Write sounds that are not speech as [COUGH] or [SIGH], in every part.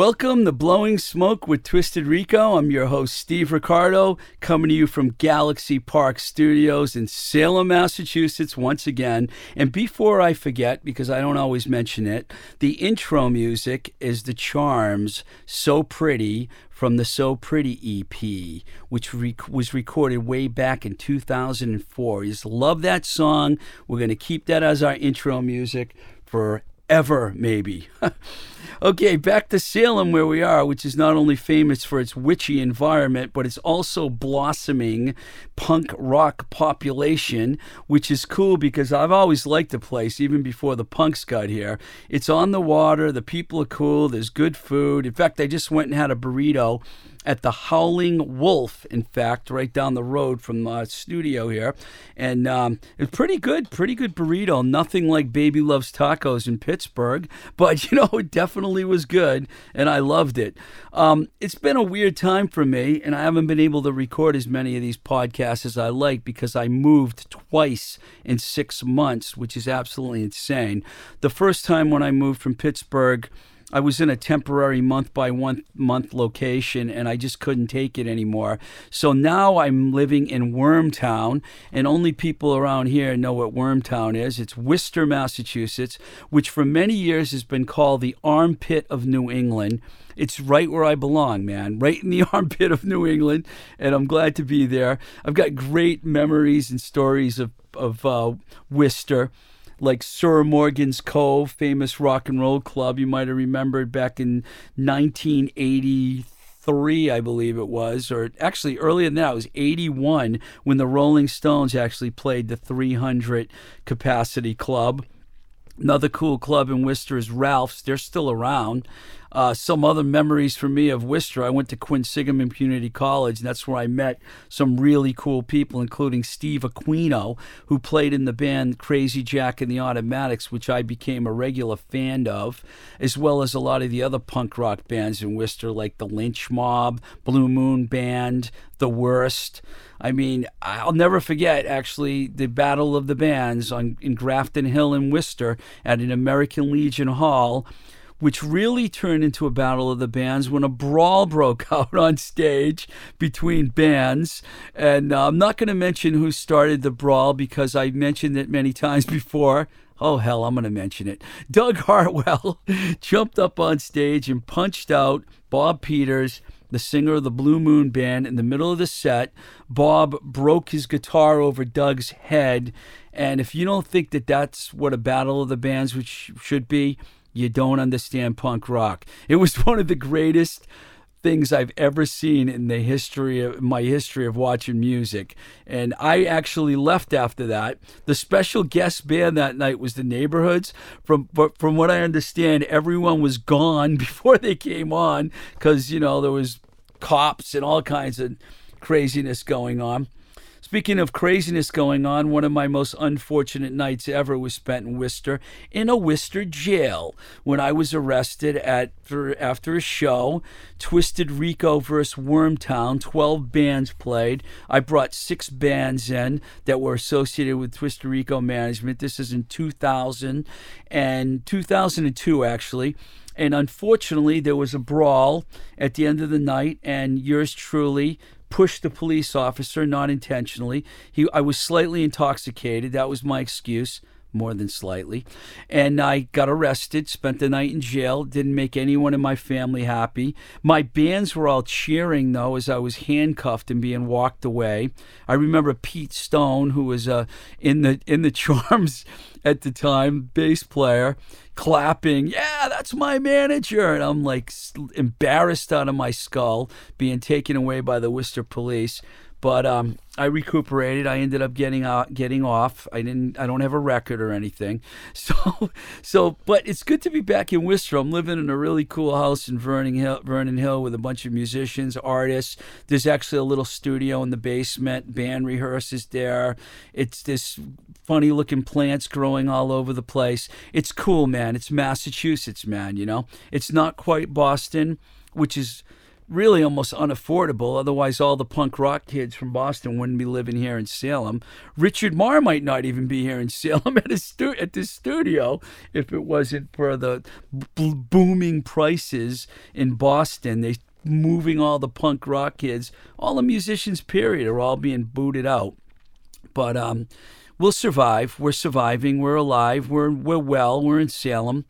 Welcome to Blowing Smoke with Twisted Rico. I'm your host, Steve Ricardo, coming to you from Galaxy Park Studios in Salem, Massachusetts, once again. And before I forget, because I don't always mention it, the intro music is The Charms So Pretty from the So Pretty EP, which rec- was recorded way back in 2004. You just love that song. We're going to keep that as our intro music forever, maybe. [LAUGHS] Okay, back to Salem, where we are, which is not only famous for its witchy environment, but it's also blossoming punk rock population, which is cool because I've always liked the place, even before the punks got here. It's on the water, the people are cool, there's good food. In fact, I just went and had a burrito at the Howling Wolf, in fact, right down the road from the studio here. And um, it's pretty good, pretty good burrito. Nothing like Baby Loves Tacos in Pittsburgh, [LAUGHS] but you know, it definitely was good, and I loved it. Um, it's been a weird time for me, and I haven't been able to record as many of these podcasts as I like because I moved twice in six months, which is absolutely insane. The first time when I moved from Pittsburgh, I was in a temporary month by one month location and I just couldn't take it anymore. So now I'm living in Wormtown, and only people around here know what Wormtown is. It's Worcester, Massachusetts, which for many years has been called the armpit of New England. It's right where I belong, man, right in the [LAUGHS] armpit of New England, and I'm glad to be there. I've got great memories and stories of, of uh, Worcester like Sir Morgan's Cove, famous rock and roll club you might have remembered back in 1983, I believe it was, or actually earlier than that, it was 81 when the Rolling Stones actually played the 300 capacity club. Another cool club in Worcester is Ralph's. They're still around. Uh, some other memories for me of Worcester. I went to Quinsigamond Community College, and that's where I met some really cool people, including Steve Aquino, who played in the band Crazy Jack and the Automatics, which I became a regular fan of, as well as a lot of the other punk rock bands in Worcester, like the Lynch Mob, Blue Moon Band, The Worst. I mean, I'll never forget actually the Battle of the Bands on in Grafton Hill in Worcester at an American Legion Hall which really turned into a battle of the bands when a brawl [LAUGHS] broke out on stage between bands. And uh, I'm not going to mention who started the brawl because I mentioned it many [LAUGHS] times before. Oh, hell, I'm going to mention it. Doug Hartwell [LAUGHS] jumped up on stage and punched out Bob Peters the singer of the Blue Moon Band, in the middle of the set. Bob broke his guitar over Doug's head. And if you don't think that that's what a battle of the bands which should be, you don't understand punk rock. It was [LAUGHS] one of the greatest things I've ever seen in the history of my history of watching music. And I actually left after that. The special guest band that night was the Neighborhoods. From but from what I understand, everyone was gone [LAUGHS] before they came on because you know there was cops and all kinds of craziness going on. Speaking of craziness going on, one of my most unfortunate nights ever was spent in Worcester, in a Worcester jail, when I was arrested at for, after a show. Twisted Rico versus Wormtown, 12 bands played. I brought six bands in that were associated with Twisted Rico management. This is in 2000 and 2002, actually. And unfortunately, there was a brawl at the end of the night, and yours truly pushed the police officer, not intentionally. He, I was slightly intoxicated. That was my excuse, more than slightly. And I got arrested, spent the night in jail, didn't make anyone in my family happy. My bands were all cheering, though, as I was handcuffed and being walked away. I remember Pete Stone, who was uh, in the [LAUGHS] in the Charms at the time, bass player, clapping, yeah, that's my manager. And I'm like embarrassed out of my skull, being taken away by the Worcester police. But um, I recuperated. I ended up getting out, getting off. I didn't. I don't have a record or anything. [LAUGHS] So, so, but it's good to be back in Worcester. I'm living in a really cool house in Vernon Hill, Vernon Hill, with a bunch of musicians, artists. There's actually a little studio in the basement. Band rehearses there. It's this funny looking plants growing all over the place. It's cool, man. It's Massachusetts, man. You know, it's not quite Boston, which is really almost unaffordable. Otherwise, all the punk rock kids from Boston wouldn't be living here in Salem. Richard Marr might not even be here in Salem [LAUGHS] at his stu- at this studio if it wasn't for the b- booming prices in Boston. They moving all the punk rock kids, all the musicians. Period are all being booted out. But um, we'll survive. We're surviving. We're alive. We're we're well. We're in Salem.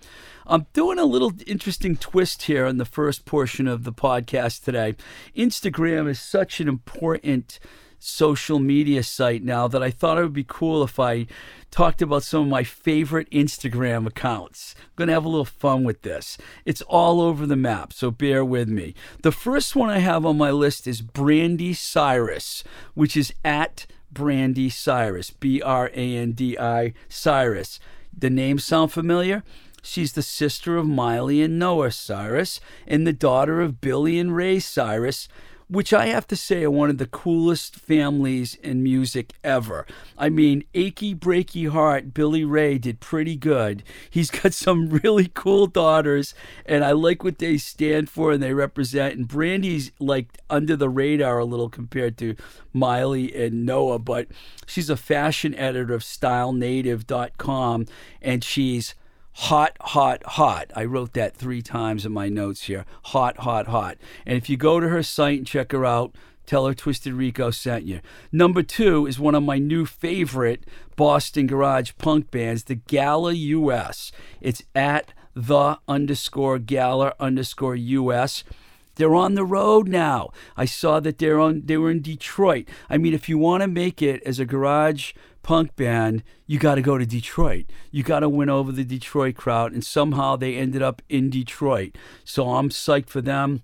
I'm doing a little interesting twist here in the first portion of the podcast today. Instagram is such an important social media site now that I thought it would be cool if I talked about some of my favorite Instagram accounts. I'm going to have a little fun with this. It's all over the map, so bear with me. The first one I have on my list is Brandi Cyrus, which is at Brandi Cyrus, B R A N D I Cyrus. The name sound familiar? She's the sister of Miley and Noah Cyrus and the daughter of Billy and Ray Cyrus, which I have to say are one of the coolest families in music ever. I mean, Achy Breaky Heart, Billy Ray did pretty good. He's got [LAUGHS] some really cool daughters, and I like what they stand for and they represent. And Brandi's like under the radar a little compared to Miley and Noah, but she's a fashion editor of StyleNative.com, and she's hot, hot, hot. I wrote that three times in my notes here. Hot, hot, hot. And if you go to her site and check her out, tell her Twisted Rico sent you. Number two is one of my new favorite Boston garage punk bands, the Gala US. It's at the underscore Gala underscore US. They're on the road now. I saw that they're on they were in Detroit. I mean, if you want to make it as a garage punk band, you got to go to Detroit. You got to win over the Detroit crowd and somehow they ended up in Detroit. So I'm psyched for them.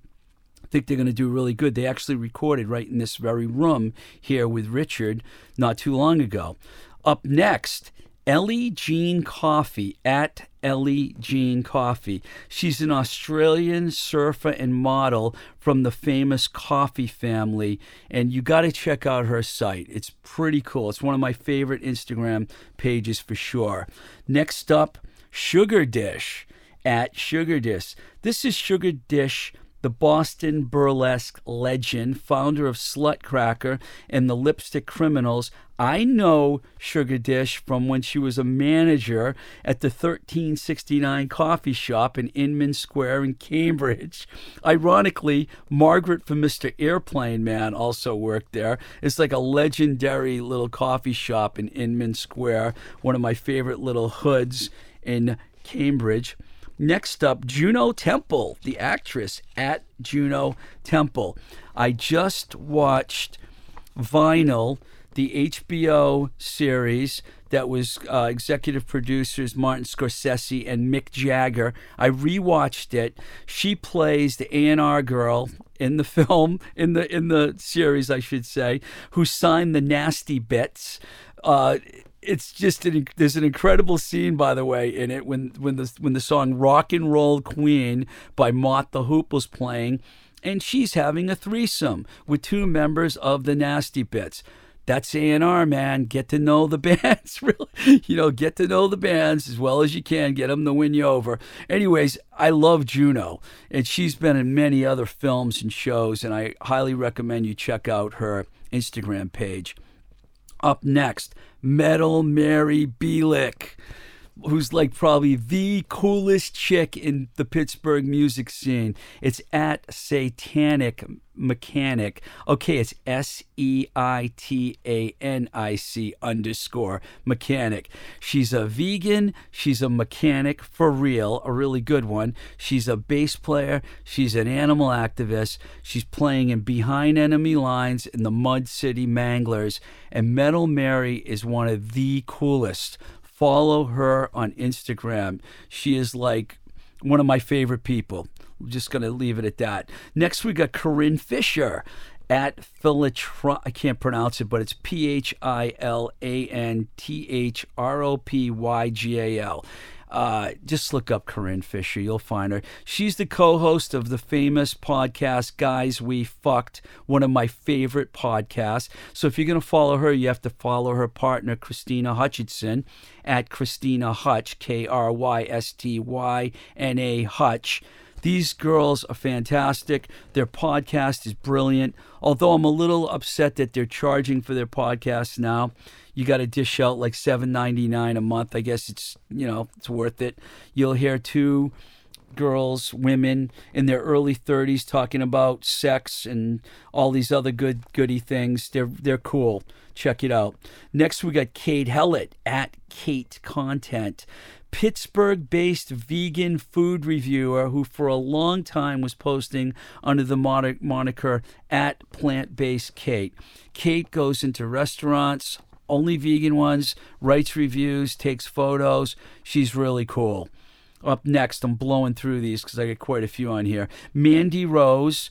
I think they're going to do really good. They actually recorded right in this very room here with Richard not too long ago. Up next, Ellie Jean Coffey at Ellie Jean Coffey. She's an Australian surfer and model from the famous Coffey family, and you got to check out her site. It's pretty cool. It's one of my favorite Instagram pages for sure. Next up, Sugar Dish at Sugar Dish. This is Sugar Dish the Boston burlesque legend, founder of Slutcracker and the Lipstick Criminals. I know Sugar Dish from when she was a manager at the 1369 coffee shop in Inman Square in Cambridge. Ironically, Margaret from Mr. Airplane Man also worked there. It's like a legendary little coffee shop in Inman Square, one of my favorite little hoods in Cambridge. Next up, Juno Temple, the actress at Juno Temple. I just watched Vinyl, the HBO series that was uh, executive producers Martin Scorsese and Mick Jagger. I rewatched it. She plays the A&R girl in the [LAUGHS] film in the in the series, I should say, who signed the nasty bits. Uh, it's just an, there's an incredible scene, by the way, in it when when the when the song "Rock and Roll Queen" by Mott the Hoople was playing, and she's having a threesome with two members of the Nasty Bits. That's A&R, man. Get to know the [LAUGHS] bands, really. You know, get to know the bands as well as you can. Get them to win you over. Anyways, I love Juno, and she's been in many other films and shows, and I highly recommend you check out her Instagram page. Up next, Metal Mary Bielek, who's like probably the coolest chick in the Pittsburgh music scene. It's at Satanic Mechanic. Okay, it's S E I T A N I C underscore mechanic. She's a vegan. She's a mechanic for real, a really good one. She's a bass player. She's an animal activist. She's playing in Behind Enemy Lines in the Mud City Manglers. And Metal Mary is one of the coolest. Follow her on Instagram. She is like one of my favorite people. I'm just going to leave it at that. Next, we got Corinne Fisher at Philanthrop. I can't pronounce it, but it's P H I L A N T H R O P Y G A L. Uh, just look up Corinne Fisher. You'll find her. She's the co host of the famous podcast, Guys We Fucked, one of my favorite podcasts. So if you're going to follow her, you have to follow her partner, Krystyna Hutchinson, at Krystyna Hutch, K R Y S T Y N A Hutch. These girls are fantastic. Their podcast is brilliant. Although I'm a little upset that they're charging for their podcast now. You got to dish out like $7.99 a month. I guess it's, you know, it's worth it. You'll hear two girls, women in their early 30s talking about sex and all these other good goody things. They're they're cool. Check it out. Next we got Kate Hellett at Kate Content. Pittsburgh based vegan food reviewer who, for a long time, was posting under the moniker at Plant Based Kate. Kate goes into restaurants, only vegan ones, writes reviews, takes photos. She's really cool. Up next, I'm blowing through these because I got quite a few on here. Mandy Rose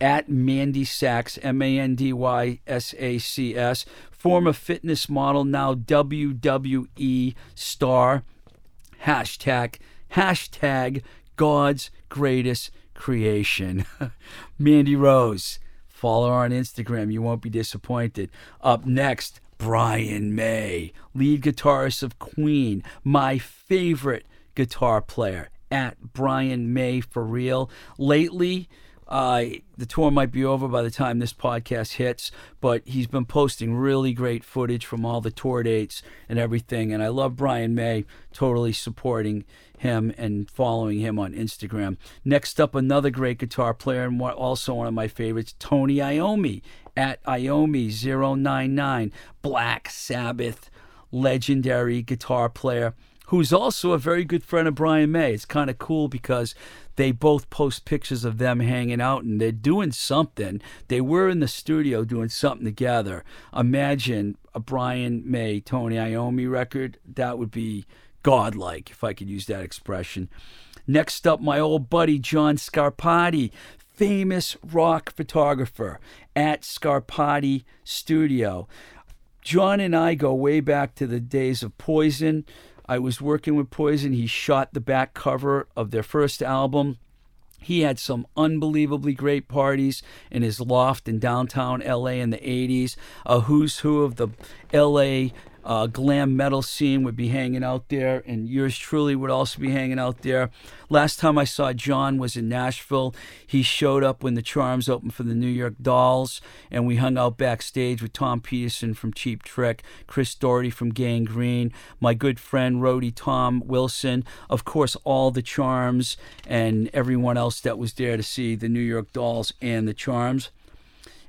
at Mandy Sacs, M A N D Y S A C S, former fitness model, now WWE star hashtag hashtag God's greatest creation. [LAUGHS] Mandy Rose, follow her on Instagram. You won't be disappointed. Up next, Brian May, lead guitarist of Queen, my favorite guitar player. At Brian May for real. Lately, uh, the tour might be over by the time this podcast hits, but he's been posting really great footage from all the tour dates and everything. And I love Brian May, totally supporting him and following him on Instagram. Next up, another great guitar player and also one of my favorites, Tony Iommi at Iommi099, Black Sabbath legendary guitar player who's also a very good friend of Brian May. It's kind of cool because they both post pictures of them hanging out and they're doing something. They were in the studio doing something together. Imagine a Brian May, Tony Iommi record. That would be godlike, if I could use that expression. Next up, my old buddy John Scarpati, famous rock photographer at Scarpati Studio. John and I go way back to the days of Poison. I was working with Poison. He shot the back cover of their first album. He had some unbelievably great parties in his loft in downtown LA in the 80s. A who's who of the LA uh, glam metal scene would be hanging out there, and yours truly would also be hanging out there. Last time I saw John was in Nashville. He showed up when the Charms opened for the New York Dolls, and we hung out backstage with Tom Petersson from Cheap Trick, Chris Doherty from Gang Green, my good friend Roadie Tom Wilson, of course, all the Charms, and everyone else that was there to see the New York Dolls and the Charms.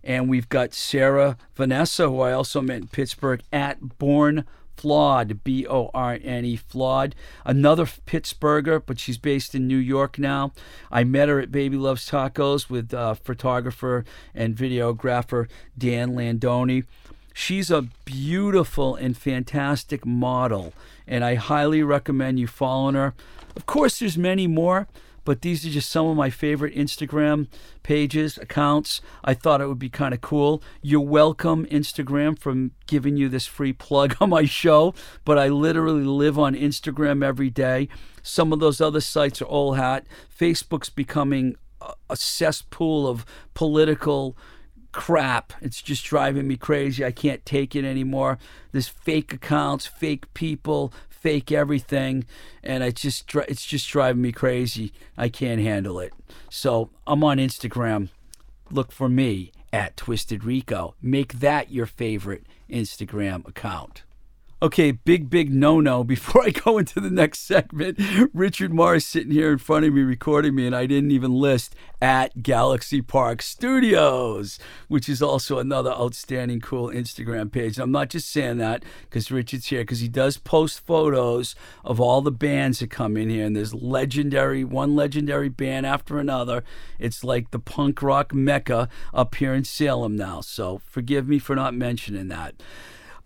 And we've got Sarah Vanessa, who I also met in Pittsburgh, at Borne Flawed, B O R N E, Flawed. Another Pittsburgher, but she's based in New York now. I met her at Baby Loves Tacos with uh, photographer and videographer Dan Landoni. She's a beautiful and fantastic model, and I highly recommend you following her. Of course, there's many more, but these are just some of my favorite Instagram pages, accounts. I thought it would be kind of cool. You're welcome, Instagram, from giving you this free plug [LAUGHS] on my show, but I literally live on Instagram every day. Some of those other sites are all hat. Facebook's becoming a cesspool of political crap. It's just driving me crazy. I can't take it anymore. There's fake accounts, fake people, fake everything, and it's just it's just driving me crazy. I can't handle it. So I'm on Instagram. Look for me at Twisted Rico. Make that your favorite Instagram account. Okay, big, big no no. [LAUGHS] Before I go into the next segment, Richard Morris sitting here in front of me recording me, and I didn't even list at Galaxy Park Studios, which is also another outstanding, cool Instagram page. And I'm not just saying that because Richard's here, because he does post photos of all the bands that come in here, and there's legendary, one legendary band after another. It's like the punk rock mecca up here in Salem now. So forgive me for not mentioning that.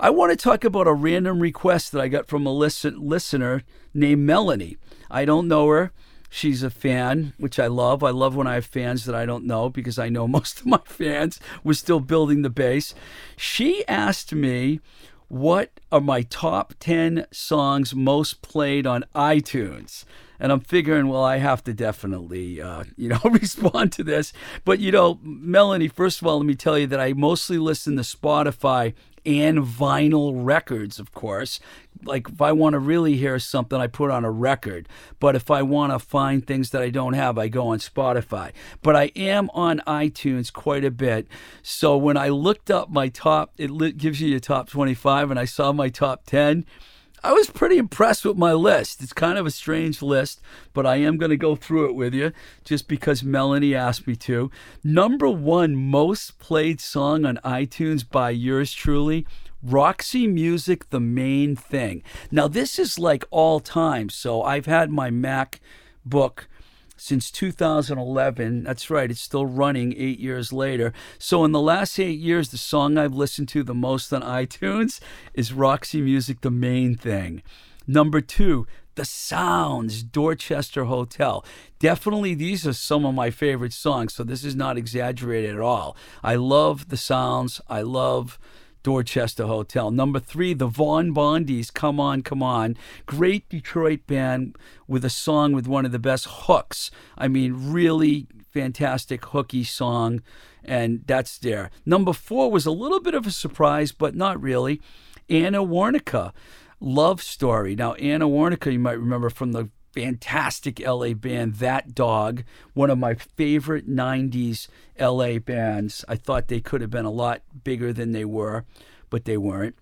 I want to talk about a random request that I got from a listen, listener named Melanie. I don't know her. She's a fan, which I love. I love when I have fans that I don't know because I know [LAUGHS] most of my fans. We're still building the base. She asked me what are my top 10 songs most played on iTunes and I'm figuring, well, I have to definitely, uh, [LAUGHS] you know, [LAUGHS] respond to this. But you know, Melanie, first of all, let me tell you that I mostly listen to Spotify and vinyl records, of course. Like if I want to really hear something, I put on a record. But if I want to find things that I don't have, I go on Spotify. But I am on iTunes quite a bit. So when I looked up my top, it gives you your top 25, and I saw my top 10. I was pretty impressed with my list. It's kind of a strange list, but I am going to go through it with you just because Melanie asked me to. Number one most played song on iTunes by yours truly. Roxy Music, the main thing. Now, this is like all time. So I've had my MacBook since 2011. That's right, it's still running eight years later. So, in the last eight years, the song I've listened to the most on [LAUGHS] iTunes is Roxy Music, the main thing. Number two, The Sounds, Dorchester Hotel. Definitely, these are some of my favorite songs, so this is not exaggerated at all. I love The Sounds. I love Dorchester Hotel. Number three, the Von Bondies, Come On, Come On. Great Detroit band with a song with one of the best hooks. I mean, really fantastic hooky song, and that's there. Number four was a little bit of a surprise, but not really. Anna Waronker, Love Story. Now, Anna Waronker, you might remember from the fantastic LA band, That Dog, one of my favorite 90s LA bands. I thought they could have been a lot bigger than they were, but they weren't.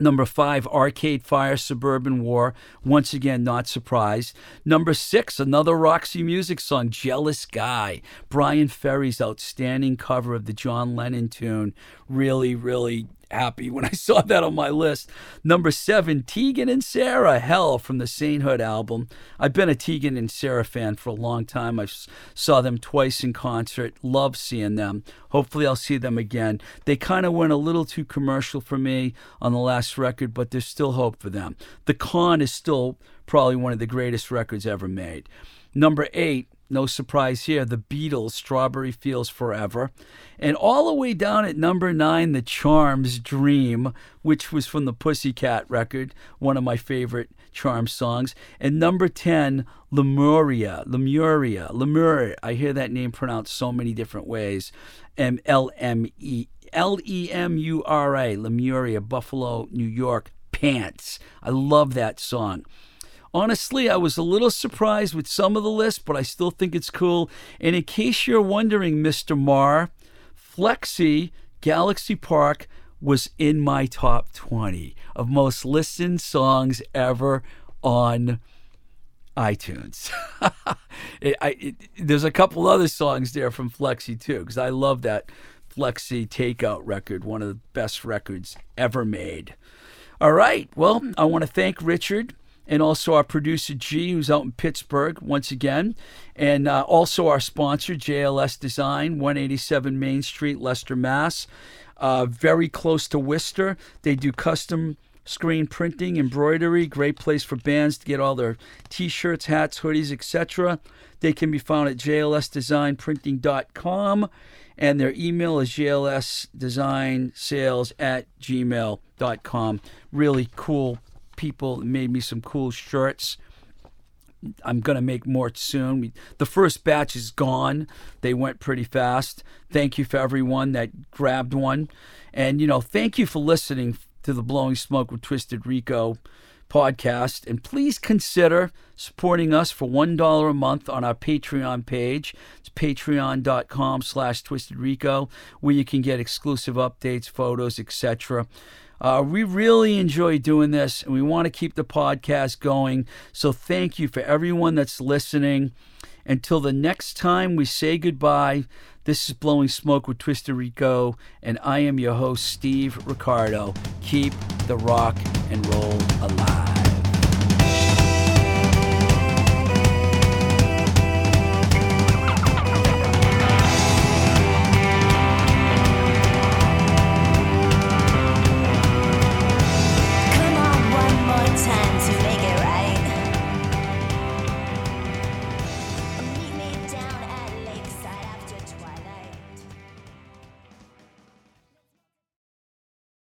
Number five, Arcade Fire, Suburban War. Once again, not surprised. Number six, another Roxy Music song, Jealous Guy. Bryan Ferry's outstanding cover of the John Lennon tune. Really, really happy when I saw that on my list. Number seven, Tegan and Sara, Hell from the Sainthood album. I've been a Tegan and Sara fan for a long time. I saw them twice in concert. Love seeing them. Hopefully, I'll see them again. They kind of went a little too commercial for me on the last record, but there's still hope for them. The Con is still probably one of the greatest records ever made. Number eight, no surprise here, the Beatles, Strawberry Fields Forever. And all the way down at number nine, The Charms Dream, which was from the Pussycat record, one of my favorite Charm songs. And number 10, Lemuria, Lemuria, Lemuria. I hear that name pronounced so many different ways. M L M E L E M U R A, Lemuria, Buffalo, New York, Pants. I love that song. Honestly, I was a little surprised with some of the list, but I still think it's cool. And in case you're wondering, Mr. Marr, Flexi Galaxy Park was in my top 20 of most listened songs ever on iTunes. [LAUGHS] it, I, it, there's a couple other songs there from Flexi too, because I love that Flexi Takeout record, one of the best records ever made. All right, well, I want to thank Richard and also our producer G, who's out in Pittsburgh once again, and uh, also our sponsor JLS Design, 187 Main Street, Leicester, Mass. Uh, very close to Worcester. They do custom screen printing, embroidery. Great place for bands to get all their T-shirts, hats, hoodies, etc. They can be found at jlsdesignprinting.com, and their email is jlsdesignsales at gmail.com. Really cool people made me some cool shirts. I'm going to make more soon. The first batch is gone. They went pretty fast. Thank you for everyone that grabbed one. And, you know, thank you for listening to the Blowing Smoke with Twisted Rico podcast. And please consider supporting us for $1 a month on our Patreon page. It's patreon.com slash Twisted Rico, where you can get exclusive updates, photos, etc. Uh, we really enjoy doing this and we want to keep the podcast going. So thank you for everyone that's listening. Until the next time we say goodbye, this is Blowing Smoke with Twisted Rico, and I am your host, Steve Ricardo. Keep the rock and roll alive.